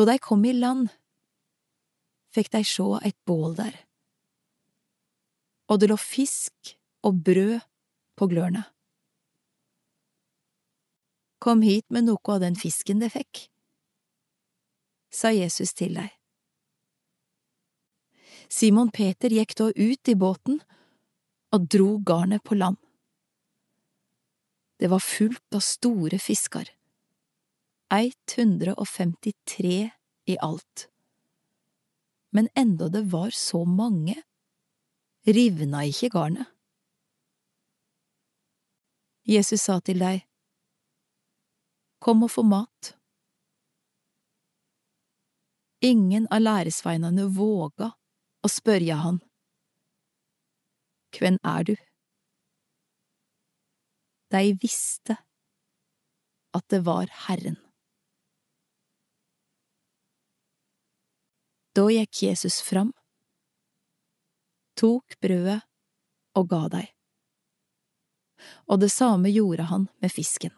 Da dei kom i land, fikk dei sjå eit bål der, og det lå fisk og brød på glørne. Kom hit med noe av den fisken de fikk, sa Jesus til dei. Simon Peter gikk da ut i båten og dro garnet på land. Det var fullt av store fiskar, 153 i alt. Men enda det var så mange, rivna ikke garnet. Jesus sa til deg, Kom og få mat. Ingen av læresveinene våga å spørre han, Hvem er du? De visste at det var Herren. Da gikk Jesus fram, tok brødet og ga deg. og det samme gjorde han med fisken.